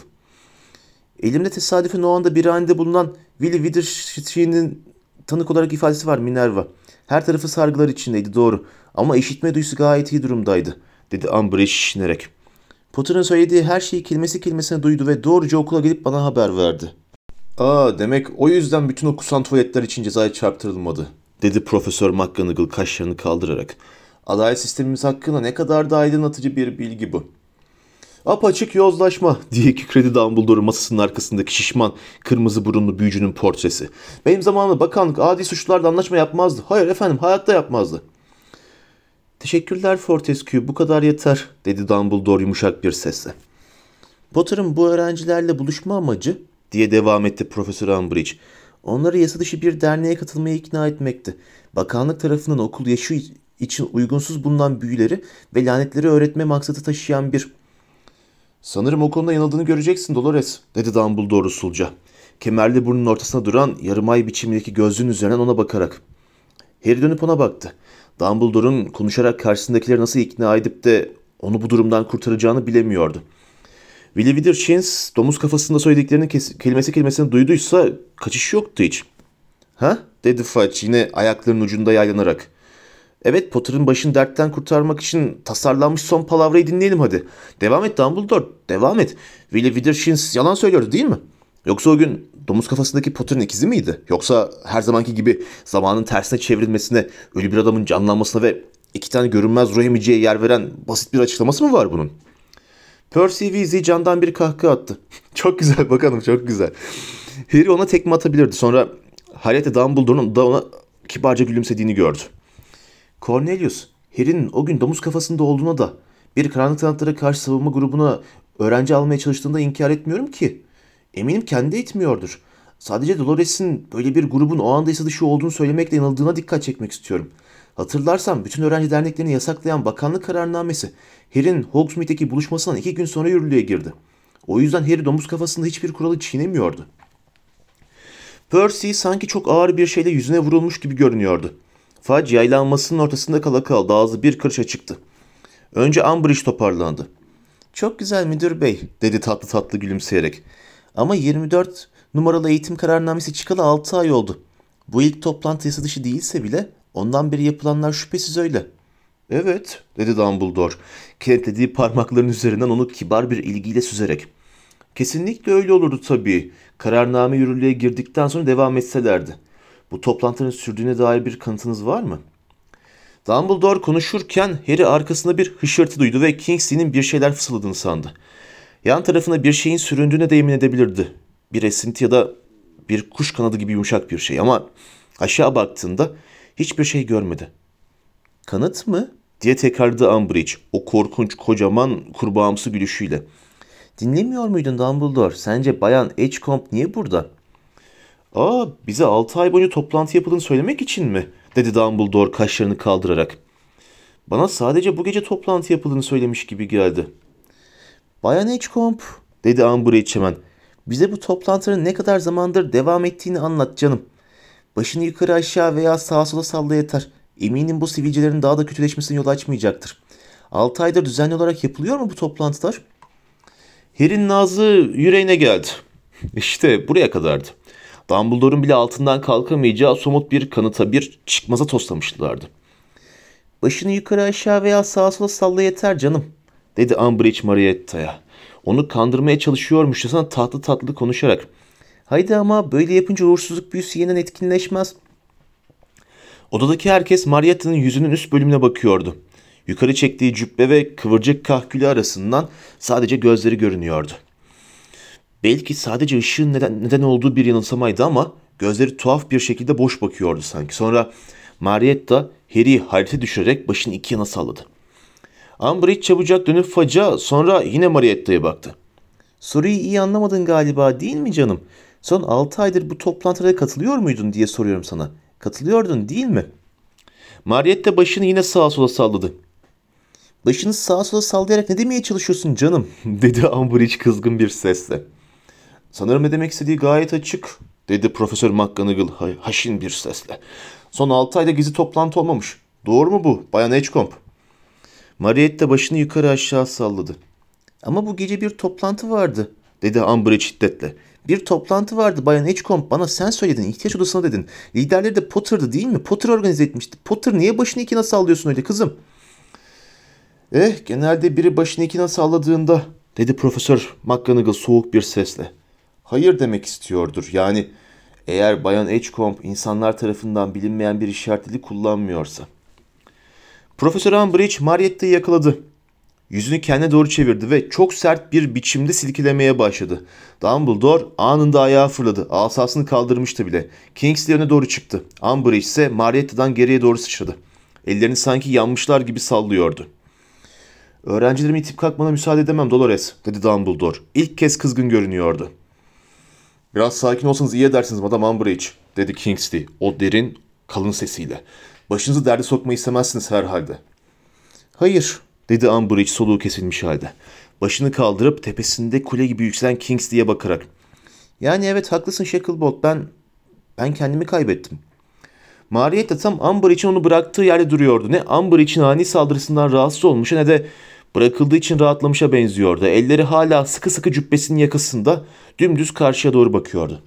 [SPEAKER 1] Elimde tesadüfen o anda bir halinde bulunan Willy Witherspoon'un tanık olarak ifadesi var Minerva. Her tarafı sargılar içindeydi doğru ama işitme duyusu gayet iyi durumdaydı dedi Umbridge şişinerek. Potter'ın söylediği her şeyi kelimesi kelimesine duydu ve doğruca okula gelip bana haber verdi. Aa demek o yüzden bütün o kusan tuvaletler için cezaya çarptırılmadı dedi Profesör McGonagall kaşlarını kaldırarak. Adalet sistemimiz hakkında ne kadar da aydınlatıcı bir bilgi bu. Apaçık yozlaşma diye kükredi Dumbledore masasının arkasındaki şişman kırmızı burunlu büyücünün portresi. Benim zamanımda bakanlık adi suçlularla anlaşma yapmazdı. Hayır efendim hayatta yapmazdı. Teşekkürler Fortescue bu kadar yeter dedi Dumbledore yumuşak bir sesle. Potter'ın bu öğrencilerle buluşma amacı diye devam etti Profesör Umbridge. Onları yasa dışı bir derneğe katılmaya ikna etmekti. Bakanlık tarafından okul yaşı için uygunsuz bulunan büyüleri ve lanetleri öğretme maksadı taşıyan bir Sanırım o konuda yanıldığını göreceksin Dolores, dedi Dumbledore usulca. Kemerli burnun ortasına duran yarım ay biçimindeki gözlüğün üzerinden ona bakarak. Harry dönüp ona baktı. Dumbledore'un konuşarak karşısındakileri nasıl ikna edip de onu bu durumdan kurtaracağını bilemiyordu. Willy Withershins domuz kafasında söylediklerinin kes- kelimesi kelimesini duyduysa kaçış yoktu hiç. Ha? dedi Fudge yine ayaklarının ucunda yaylanarak. Evet Potter'ın başını dertten kurtarmak için tasarlanmış son palavrayı dinleyelim hadi. Devam et Dumbledore, devam et. Willy Withershins yalan söylüyordu değil mi? Yoksa o gün domuz kafasındaki Potter'ın ikizi miydi? Yoksa her zamanki gibi zamanın tersine çevrilmesine, ölü bir adamın canlanmasına ve iki tane görünmez ruh emiciye yer veren basit bir açıklaması mı var bunun? Percy Weasley candan bir kahkaha attı. çok güzel bakalım çok güzel. Harry ona tekme atabilirdi. Sonra Harriet Dumbledore'un da ona kibarca gülümsediğini gördü. Cornelius, Harry'nin o gün domuz kafasında olduğuna da bir karanlık sanatlara karşı savunma grubuna öğrenci almaya çalıştığında inkar etmiyorum ki. Eminim kendi etmiyordur. Sadece Dolores'in böyle bir grubun o anda yasa dışı olduğunu söylemekle yanıldığına dikkat çekmek istiyorum. Hatırlarsam bütün öğrenci derneklerini yasaklayan bakanlık kararnamesi Harry'nin Hogsmeade'deki buluşmasından iki gün sonra yürürlüğe girdi. O yüzden Harry domuz kafasında hiçbir kuralı çiğnemiyordu. Percy sanki çok ağır bir şeyle yüzüne vurulmuş gibi görünüyordu. Fudge yaylanmasının ortasında kala kaldı. Ağzı bir kırışa çıktı. Önce Umbridge toparlandı. Çok güzel müdür bey dedi tatlı tatlı gülümseyerek. Ama 24 numaralı eğitim kararnamesi çıkalı 6 ay oldu. Bu ilk toplantı yasa dışı değilse bile ondan beri yapılanlar şüphesiz öyle. Evet dedi Dumbledore. Kenetlediği parmakların üzerinden onu kibar bir ilgiyle süzerek. Kesinlikle öyle olurdu tabii. Kararname yürürlüğe girdikten sonra devam etselerdi. Bu toplantının sürdüğüne dair bir kanıtınız var mı? Dumbledore konuşurken Harry arkasında bir hışırtı duydu ve Kingsley'nin bir şeyler fısıldadığını sandı. Yan tarafına bir şeyin süründüğüne de emin edebilirdi. Bir esinti ya da bir kuş kanadı gibi yumuşak bir şey ama aşağı baktığında hiçbir şey görmedi. Kanıt mı? diye tekrarladı Umbridge o korkunç kocaman kurbağamsı gülüşüyle. Dinlemiyor muydun Dumbledore? Sence Bayan Edgecombe niye burada? Aa bize 6 ay boyunca toplantı yapıldığını söylemek için mi? dedi Dumbledore kaşlarını kaldırarak. Bana sadece bu gece toplantı yapıldığını söylemiş gibi geldi. Bayan Edgecombe dedi Umbridge hemen. Bize bu toplantının ne kadar zamandır devam ettiğini anlat canım. Başını yukarı aşağı veya sağa sola salla yeter. Eminim bu sivilcelerin daha da kötüleşmesine yol açmayacaktır. 6 aydır düzenli olarak yapılıyor mu bu toplantılar? Harry'nin nazı yüreğine geldi. İşte buraya kadardı. Dumbledore'un bile altından kalkamayacağı somut bir kanıta bir çıkmaza toslamışlardı. Başını yukarı aşağı veya sağa sola salla yeter canım, dedi Umbridge Marietta'ya. Onu kandırmaya çalışıyormuşçasına tatlı tatlı konuşarak. Haydi ama böyle yapınca uğursuzluk büyüsü yeniden etkinleşmez. Odadaki herkes Marietta'nın yüzünün üst bölümüne bakıyordu. Yukarı çektiği cübbe ve kıvırcık kahkülü arasından sadece gözleri görünüyordu. Belki sadece ışığın neden, neden olduğu bir yanılsamaydı ama gözleri tuhaf bir şekilde boş bakıyordu sanki. Sonra Marietta Harry'i hayrete düşürerek başını iki yana salladı. Umbridge çabucak dönüp Faca sonra yine Marietta'ya baktı. Soruyu iyi anlamadın galiba değil mi canım? Son 6 aydır bu toplantılara katılıyor muydun diye soruyorum sana. Katılıyordun değil mi? Marietta başını yine sağa sola salladı. Başını sağa sola sallayarak ne demeye çalışıyorsun canım? dedi Umbridge kızgın bir sesle. Sanırım ne demek istediği gayet açık, dedi Profesör McGonagall ha- haşin bir sesle. Son 6 ayda gizli toplantı olmamış. Doğru mu bu, Bayan Edgecombe? Marietta başını yukarı aşağı salladı. Ama bu gece bir toplantı vardı, dedi Umbridge şiddetle. Bir toplantı vardı Bayan Edgecombe. Bana sen söyledin. ihtiyaç odasına dedin. Liderleri de Potter'dı değil mi? Potter organize etmişti. Potter niye başını ikine sallıyorsun öyle kızım? Eh genelde biri başını ikine salladığında dedi Profesör McGonagall soğuk bir sesle. Hayır demek istiyordur. Yani eğer Bayan Edgecombe insanlar tarafından bilinmeyen bir işaret dili kullanmıyorsa. Profesör Umbridge Marietta'yı yakaladı. Yüzünü kendine doğru çevirdi ve çok sert bir biçimde silkelemeye başladı. Dumbledore anında ayağa fırladı. Asasını kaldırmıştı bile. Kingsley öne doğru çıktı. Umbridge ise Marietta'dan geriye doğru sıçradı. Ellerini sanki yanmışlar gibi sallıyordu. Öğrencilerimi itip kalkmana müsaade edemem Dolores, dedi Dumbledore. İlk kez kızgın görünüyordu. Biraz sakin olsanız iyi edersiniz Madame Umbridge, dedi Kingsley o derin, kalın sesiyle. Başınızı derde sokmayı istemezsiniz herhalde. Hayır, dedi Umbridge soluğu kesilmiş halde. Başını kaldırıp tepesinde kule gibi yükselen Kingsley'e bakarak. Yani evet haklısın Shacklebolt ben ben kendimi kaybettim. Marietta tam Amber için onu bıraktığı yerde duruyordu. Ne Amber için ani saldırısından rahatsız olmuş ne de bırakıldığı için rahatlamışa benziyordu. Elleri hala sıkı sıkı cübbesinin yakasında dümdüz karşıya doğru bakıyordu.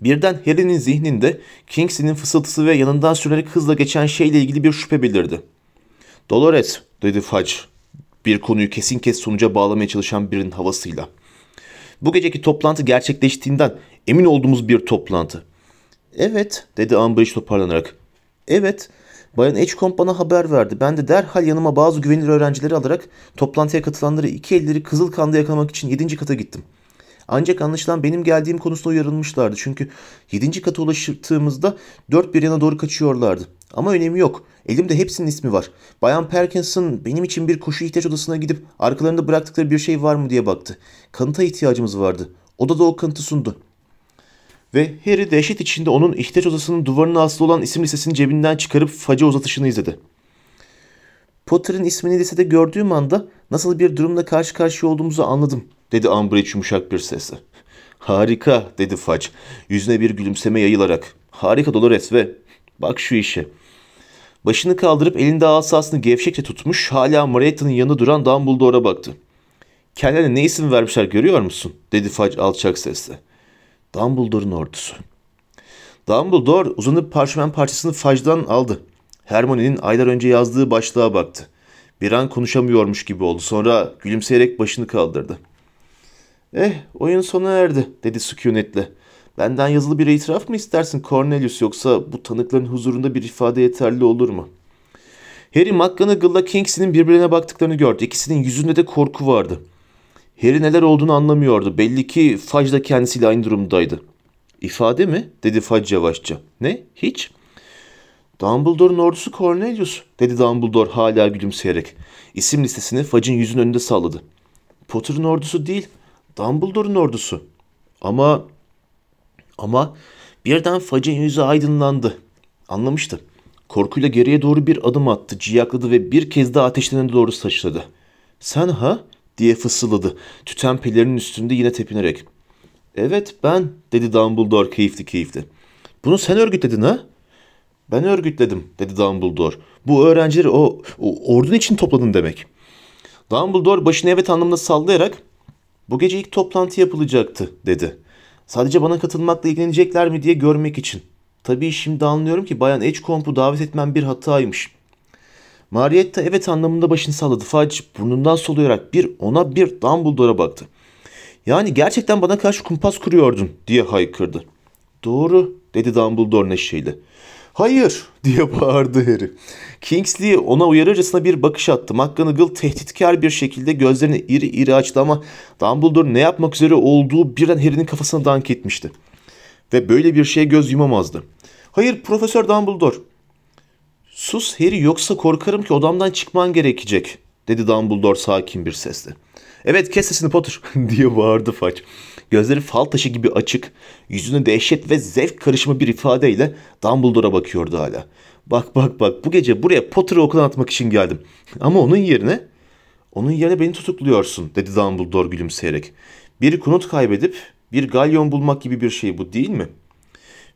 [SPEAKER 1] Birden Harry'nin zihninde Kingsley'nin fısıltısı ve yanından sürerek hızla geçen şeyle ilgili bir şüphe belirdi. Dolores, dedi Fudge, bir konuyu kesin kes sonuca bağlamaya çalışan birinin havasıyla. Bu geceki toplantı gerçekleştiğinden emin olduğumuz bir toplantı. Evet, dedi Umbridge toparlanarak. Evet, Bayan Edgecombe bana haber verdi. Ben de derhal yanıma bazı güvenilir öğrencileri alarak toplantıya katılanları iki elleri kızıl kanda yakalamak için yedinci kata gittim. Ancak anlaşılan benim geldiğim konusunda uyarılmışlardı. Çünkü yedinci kata ulaştığımızda dört bir yana doğru kaçıyorlardı. Ama önemi yok. Elimde hepsinin ismi var. Bayan Perkinson benim için bir koşu ihtiyaç odasına gidip arkalarında bıraktıkları bir şey var mı diye baktı. Kanıta ihtiyacımız vardı. Odada o kanıtı sundu. Ve Harry dehşet içinde onun ihtiyaç odasının duvarına asılı olan isim listesini cebinden çıkarıp faca uzatışını izledi. Potter'ın ismini listede gördüğüm anda nasıl bir durumla karşı karşıya olduğumuzu anladım, dedi Umbridge yumuşak bir sesle. Harika, dedi Fudge, yüzüne bir gülümseme yayılarak. Harika Dolores ve bak şu işe. Başını kaldırıp elinde asasını gevşekçe tutmuş, hala Marietta'nın yanında duran Dumbledore'a baktı. Kendine ne isim vermişler görüyor musun? dedi Fudge alçak sesle. Dumbledore'un ordusu. Dumbledore uzanıp parşömen parçasını Fudge'dan aldı. Hermione'nin aylar önce yazdığı başlığa baktı. Bir an konuşamıyormuş gibi oldu. Sonra gülümseyerek başını kaldırdı. Eh, oyun sona erdi, dedi sükunetle. Benden yazılı bir itiraf mı istersin Cornelius yoksa bu tanıkların huzurunda bir ifade yeterli olur mu? Harry McGonagall'la Kingsley'nin birbirine baktıklarını gördü. İkisinin yüzünde de korku vardı. Harry neler olduğunu anlamıyordu. Belli ki Fudge da kendisiyle aynı durumdaydı. İfade mi? dedi Fudge yavaşça. Ne? Hiç. Dumbledore'un ordusu Cornelius, dedi Dumbledore hala gülümseyerek. İsim listesini Fudge'ın yüzünün önünde salladı. Potter'ın ordusu değil, Dumbledore'un ordusu. Ama ama birden Fudge'ın yüzü aydınlandı. Anlamıştı. Korkuyla geriye doğru bir adım attı, ciyakladı ve bir kez daha ateşlerine doğru saçladı. Sen ha? diye fısıldadı. Tüten pelerinin üstünde yine tepinerek. Evet ben, dedi Dumbledore keyifli keyifli. Bunu sen örgütledin ha? Ben örgütledim, dedi Dumbledore. Bu öğrencileri o, o ordun için topladın demek. Dumbledore başını evet anlamında sallayarak bu gece ilk toplantı yapılacaktı, dedi. Sadece bana katılmakla ilgilenecekler mi diye görmek için. Tabii şimdi anlıyorum ki Bayan Edgecomb'u davet etmem bir hataymış. Marietta evet anlamında başını salladı. Fudge burnundan soluyarak bir ona bir Dumbledore'a baktı. Yani gerçekten bana karşı kumpas kuruyordun diye haykırdı. Doğru dedi Dumbledore neşeyle. Hayır diye bağırdı Harry. Kingsley ona uyarırcasına bir bakış attı. McGonagall tehditkar bir şekilde gözlerini iri iri açtı ama Dumbledore ne yapmak üzere olduğu birden Harry'nin kafasına dank etmişti. Ve böyle bir şeye göz yumamazdı. Hayır Profesör Dumbledore. Sus Harry yoksa korkarım ki odamdan çıkman gerekecek dedi Dumbledore sakin bir sesle. Evet kes sesini Potter diye bağırdı Fudge. Gözleri fal taşı gibi açık, yüzüne dehşet ve zevk karışımı bir ifadeyle Dumbledore'a bakıyordu hala. Bak bak bak bu gece buraya Potter'ı okuldan atmak için geldim. Ama onun yerine, onun yerine beni tutukluyorsun dedi Dumbledore gülümseyerek. Bir konut kaybedip bir galyon bulmak gibi bir şey bu değil mi?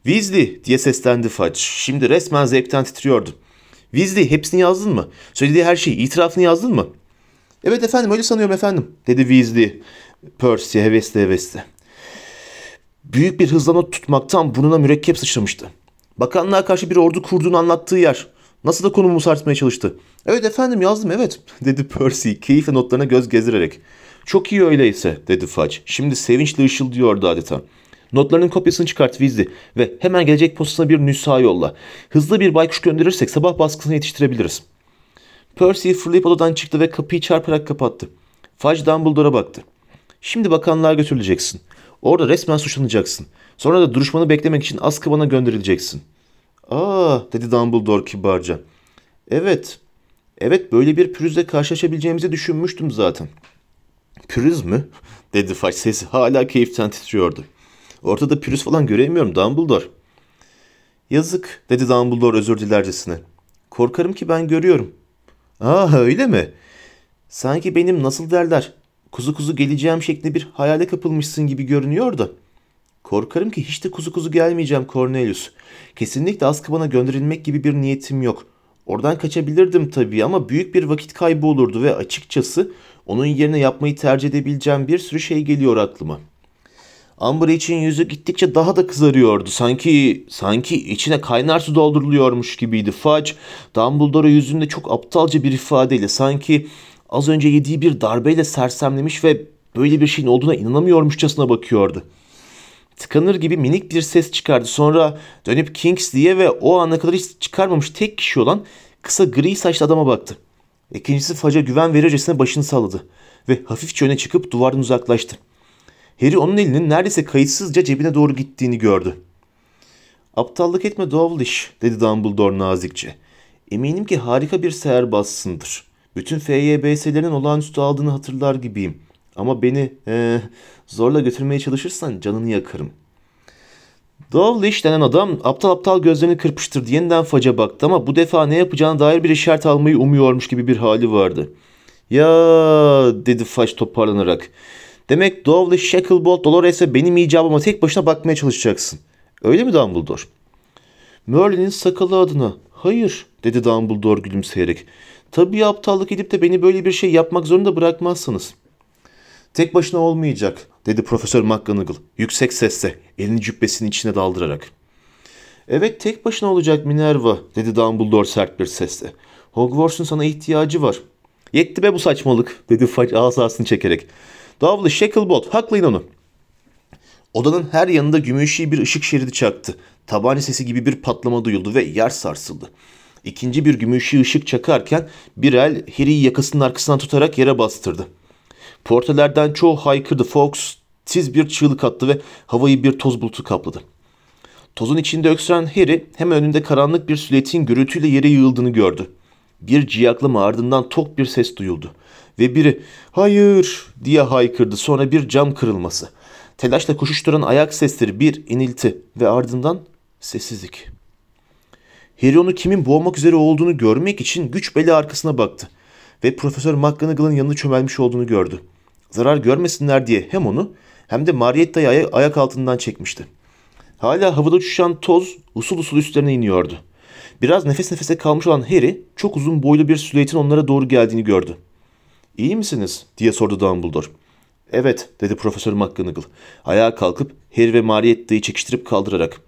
[SPEAKER 1] Weasley diye seslendi Fudge. Şimdi resmen zevkten titriyordu. Weasley hepsini yazdın mı? Söylediği her şeyi, itirafını yazdın mı? Evet efendim öyle sanıyorum efendim dedi Weasley. Percy hevesli hevesli. Büyük bir hızla not tutmaktan burnuna mürekkep sıçramıştı. Bakanlığa karşı bir ordu kurduğunu anlattığı yer. Nasıl da konumu sarsmaya çalıştı. Evet efendim yazdım evet dedi Percy keyifle notlarına göz gezdirerek. Çok iyi öyleyse dedi Fudge. Şimdi sevinçle ışıldıyordu adeta. Notlarının kopyasını çıkart Weasley ve hemen gelecek postasına bir nüsha yolla. Hızlı bir baykuş gönderirsek sabah baskısına yetiştirebiliriz. Percy fırlayıp odadan çıktı ve kapıyı çarparak kapattı. Fudge Dumbledore'a baktı. Şimdi bakanlığa götürüleceksin. Orada resmen suçlanacaksın. Sonra da duruşmanı beklemek için Azkaban'a gönderileceksin. Aa dedi Dumbledore kibarca. Evet. Evet böyle bir pürüzle karşılaşabileceğimizi düşünmüştüm zaten. Pürüz mü? dedi Fudge sesi hala keyiften titriyordu. Ortada pürüz falan göremiyorum Dumbledore. Yazık dedi Dumbledore özür dilercesine. Korkarım ki ben görüyorum. Aa öyle mi? Sanki benim nasıl derler kuzu kuzu geleceğim şeklinde bir hayale kapılmışsın gibi görünüyor da. Korkarım ki hiç de kuzu kuzu gelmeyeceğim Cornelius. Kesinlikle Azkaban'a gönderilmek gibi bir niyetim yok. Oradan kaçabilirdim tabii ama büyük bir vakit kaybı olurdu ve açıkçası onun yerine yapmayı tercih edebileceğim bir sürü şey geliyor aklıma. Amber için yüzü gittikçe daha da kızarıyordu. Sanki sanki içine kaynar su dolduruluyormuş gibiydi. Fudge, Dumbledore yüzünde çok aptalca bir ifadeyle sanki az önce yediği bir darbeyle sersemlemiş ve böyle bir şeyin olduğuna inanamıyormuşçasına bakıyordu. Tıkanır gibi minik bir ses çıkardı. Sonra dönüp Kingsley'e ve o ana kadar hiç çıkarmamış tek kişi olan kısa gri saçlı adama baktı. İkincisi Fudge'a güven verircesine başını salladı ve hafifçe öne çıkıp duvardan uzaklaştı. Harry onun elinin neredeyse kayıtsızca cebine doğru gittiğini gördü. Aptallık etme Dovlish dedi Dumbledore nazikçe. Eminim ki harika bir seherbazsındır. Bütün FYBS'lerin olağanüstü aldığını hatırlar gibiyim. Ama beni ee, zorla götürmeye çalışırsan canını yakarım. Dovlish denen adam aptal aptal gözlerini kırpıştırdı. Yeniden faca baktı ama bu defa ne yapacağına dair bir işaret almayı umuyormuş gibi bir hali vardı. Ya dedi Fudge toparlanarak. Demek Dovlish, Shacklebolt, Dolores ve benim icabıma tek başına bakmaya çalışacaksın. Öyle mi Dumbledore? Merlin'in sakalı adına. Hayır dedi Dumbledore gülümseyerek. Tabii aptallık edip de beni böyle bir şey yapmak zorunda bırakmazsınız. Tek başına olmayacak dedi Profesör McGonagall yüksek sesle elini cübbesinin içine daldırarak. Evet tek başına olacak Minerva dedi Dumbledore sert bir sesle. Hogwarts'un sana ihtiyacı var. Yetti be bu saçmalık dedi Fudge asasını çekerek. Dovely Shacklebolt haklayın onu. Odanın her yanında gümüşi bir ışık şeridi çaktı. Tabanca sesi gibi bir patlama duyuldu ve yer sarsıldı. İkinci bir gümüşi ışık çakarken bir el Harry'i yakasının arkasından tutarak yere bastırdı. Portelerden çoğu haykırdı. Fox tiz bir çığlık attı ve havayı bir toz bulutu kapladı. Tozun içinde öksüren Harry hemen önünde karanlık bir silüetin gürültüyle yere yığıldığını gördü. Bir ciyaklama ardından tok bir ses duyuldu. Ve biri hayır diye haykırdı sonra bir cam kırılması. Telaşla koşuşturan ayak sesleri bir inilti ve ardından sessizlik. Harry onu kimin boğmak üzere olduğunu görmek için güç bela arkasına baktı. Ve Profesör McGonagall'ın yanına çömelmiş olduğunu gördü. Zarar görmesinler diye hem onu hem de Marietta'yı aya- ayak altından çekmişti. Hala havada uçuşan toz usul usul üstlerine iniyordu. Biraz nefes nefese kalmış olan Harry çok uzun boylu bir silüetin onlara doğru geldiğini gördü. İyi misiniz? diye sordu Dumbledore. Evet dedi Profesör McGonagall. Ayağa kalkıp Harry ve Marietta'yı çekiştirip kaldırarak.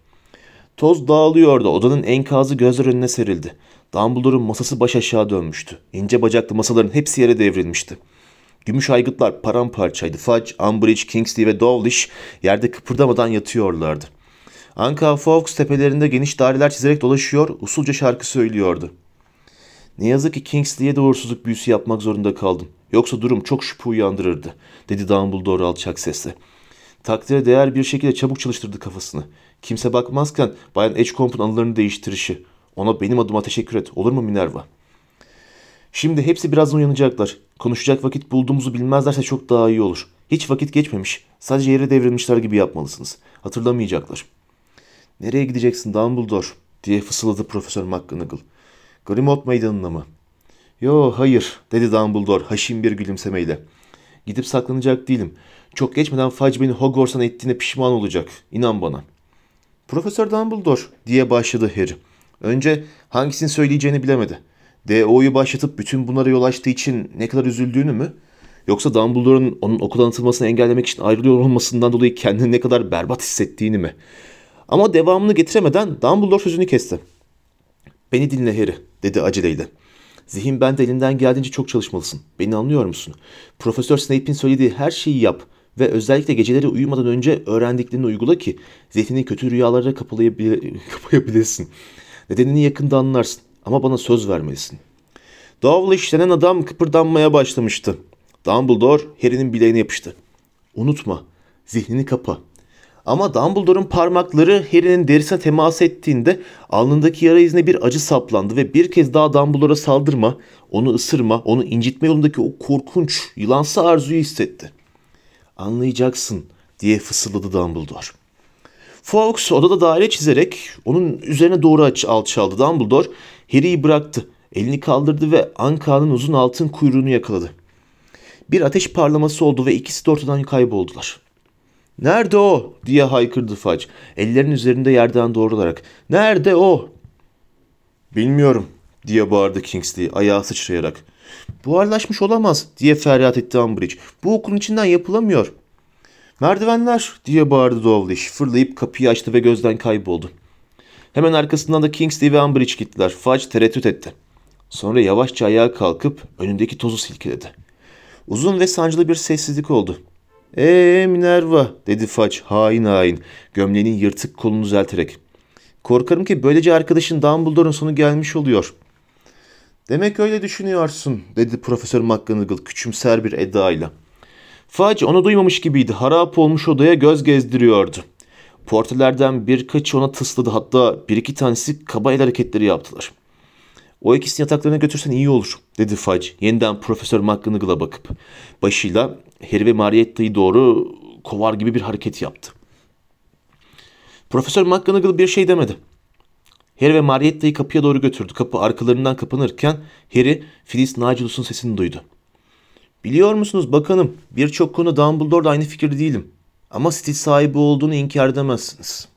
[SPEAKER 1] Toz dağılıyordu. Odanın enkazı gözler önüne serildi. Dumbledore'un masası baş aşağı dönmüştü. İnce bacaklı masaların hepsi yere devrilmişti. Gümüş aygıtlar paramparçaydı. Fudge, Umbridge, Kingsley ve Dawlish yerde kıpırdamadan yatıyorlardı. Anka Fawkes tepelerinde geniş daireler çizerek dolaşıyor, usulca şarkı söylüyordu. Ne yazık ki Kingsley'e de uğursuzluk büyüsü yapmak zorunda kaldım. Yoksa durum çok şüphe uyandırırdı, dedi Dumbledore alçak sesle. Takdire değer bir şekilde çabuk çalıştırdı kafasını. Kimse bakmazken Bayan Edgecomb'un anılarını değiştirişi. Ona benim adıma teşekkür et, olur mu Minerva? Şimdi hepsi birazdan uyanacaklar. Konuşacak vakit bulduğumuzu bilmezlerse çok daha iyi olur. Hiç vakit geçmemiş. Sadece yere devrilmişler gibi yapmalısınız. Hatırlamayacaklar. Nereye gideceksin Dumbledore? diye fısıldadı Profesör McGonagall. Grimmauld meydanına mı? Yo hayır dedi Dumbledore haşin bir gülümsemeyle. Gidip saklanacak değilim. Çok geçmeden Fudge beni Hogwarts'tan ettiğine pişman olacak. İnan bana. Profesör Dumbledore diye başladı Harry. Önce hangisini söyleyeceğini bilemedi. D.O.'yu başlatıp bütün bunlara yol açtığı için ne kadar üzüldüğünü mü? Yoksa Dumbledore'un onun okuldan atılmasını engellemek için ayrılıyor olmasından dolayı kendini ne kadar berbat hissettiğini mi? Ama devamını getiremeden Dumbledore sözünü kesti. Beni dinle Harry, dedi aceleyle. Zihin bende elinden geldiğince çok çalışmalısın. Beni anlıyor musun? Profesör Snape'in söylediği her şeyi yap ve özellikle geceleri uyumadan önce öğrendiklerini uygula ki zihnini kötü rüyalara kapalayabil- kapayabilirsin. Nedenini yakında anlarsın ama bana söz vermelisin. Dowlish denen adam kıpırdanmaya başlamıştı. Dumbledore Harry'nin bileğine yapıştı. Unutma, zihnini kapa. Ama Dumbledore'un parmakları Harry'nin derisine temas ettiğinde alnındaki yara izine bir acı saplandı ve bir kez daha Dumbledore'a saldırma, onu ısırma, onu incitme yolundaki o korkunç, yılansı arzuyu hissetti. Anlayacaksın diye fısıldadı Dumbledore. Fawkes odada daire çizerek onun üzerine doğru aç- alçaldı. Dumbledore Harry'i bıraktı. Elini kaldırdı ve Anka'nın uzun altın kuyruğunu yakaladı. Bir ateş parlaması oldu ve ikisi de ortadan kayboldular. Nerede o? diye haykırdı Fudge. Ellerin üzerinde yerden doğrularak. Nerede o? Bilmiyorum diye bağırdı Kingsley ayağı sıçrayarak. Buharlaşmış olamaz diye feryat etti Umbridge. Bu okulun içinden yapılamıyor. Merdivenler diye bağırdı Dowlish. Fırlayıp kapıyı açtı ve gözden kayboldu. Hemen arkasından da Kingsley ve Umbridge gittiler. Fudge tereddüt etti. Sonra yavaşça ayağa kalkıp önündeki tozu silkeledi. Uzun ve sancılı bir sessizlik oldu. Eee Minerva dedi Fudge hain hain gömleğinin yırtık kolunu düzelterek. Korkarım ki böylece arkadaşın Dumbledore'un sonu gelmiş oluyor. Demek öyle düşünüyorsun dedi Profesör McGonagall küçümser bir edayla. Fudge onu duymamış gibiydi. Harap olmuş odaya göz gezdiriyordu. Portelerden birkaçı ona tısladı hatta bir iki tanesi kaba el hareketleri yaptılar. O ikisini yataklarına götürsen iyi olur dedi Fudge yeniden Profesör McGonagall'a bakıp. Başıyla Harry ve Marietta'yı doğru kovar gibi bir hareket yaptı. Profesör McGonagall bir şey demedi. Harry ve Marietta'yı kapıya doğru götürdü. Kapı arkalarından kapanırken Harry Filiz Nacilus'un sesini duydu. Biliyor musunuz bakanım birçok konu Dumbledore'da aynı fikirde değilim. Ama stil sahibi olduğunu inkar edemezsiniz.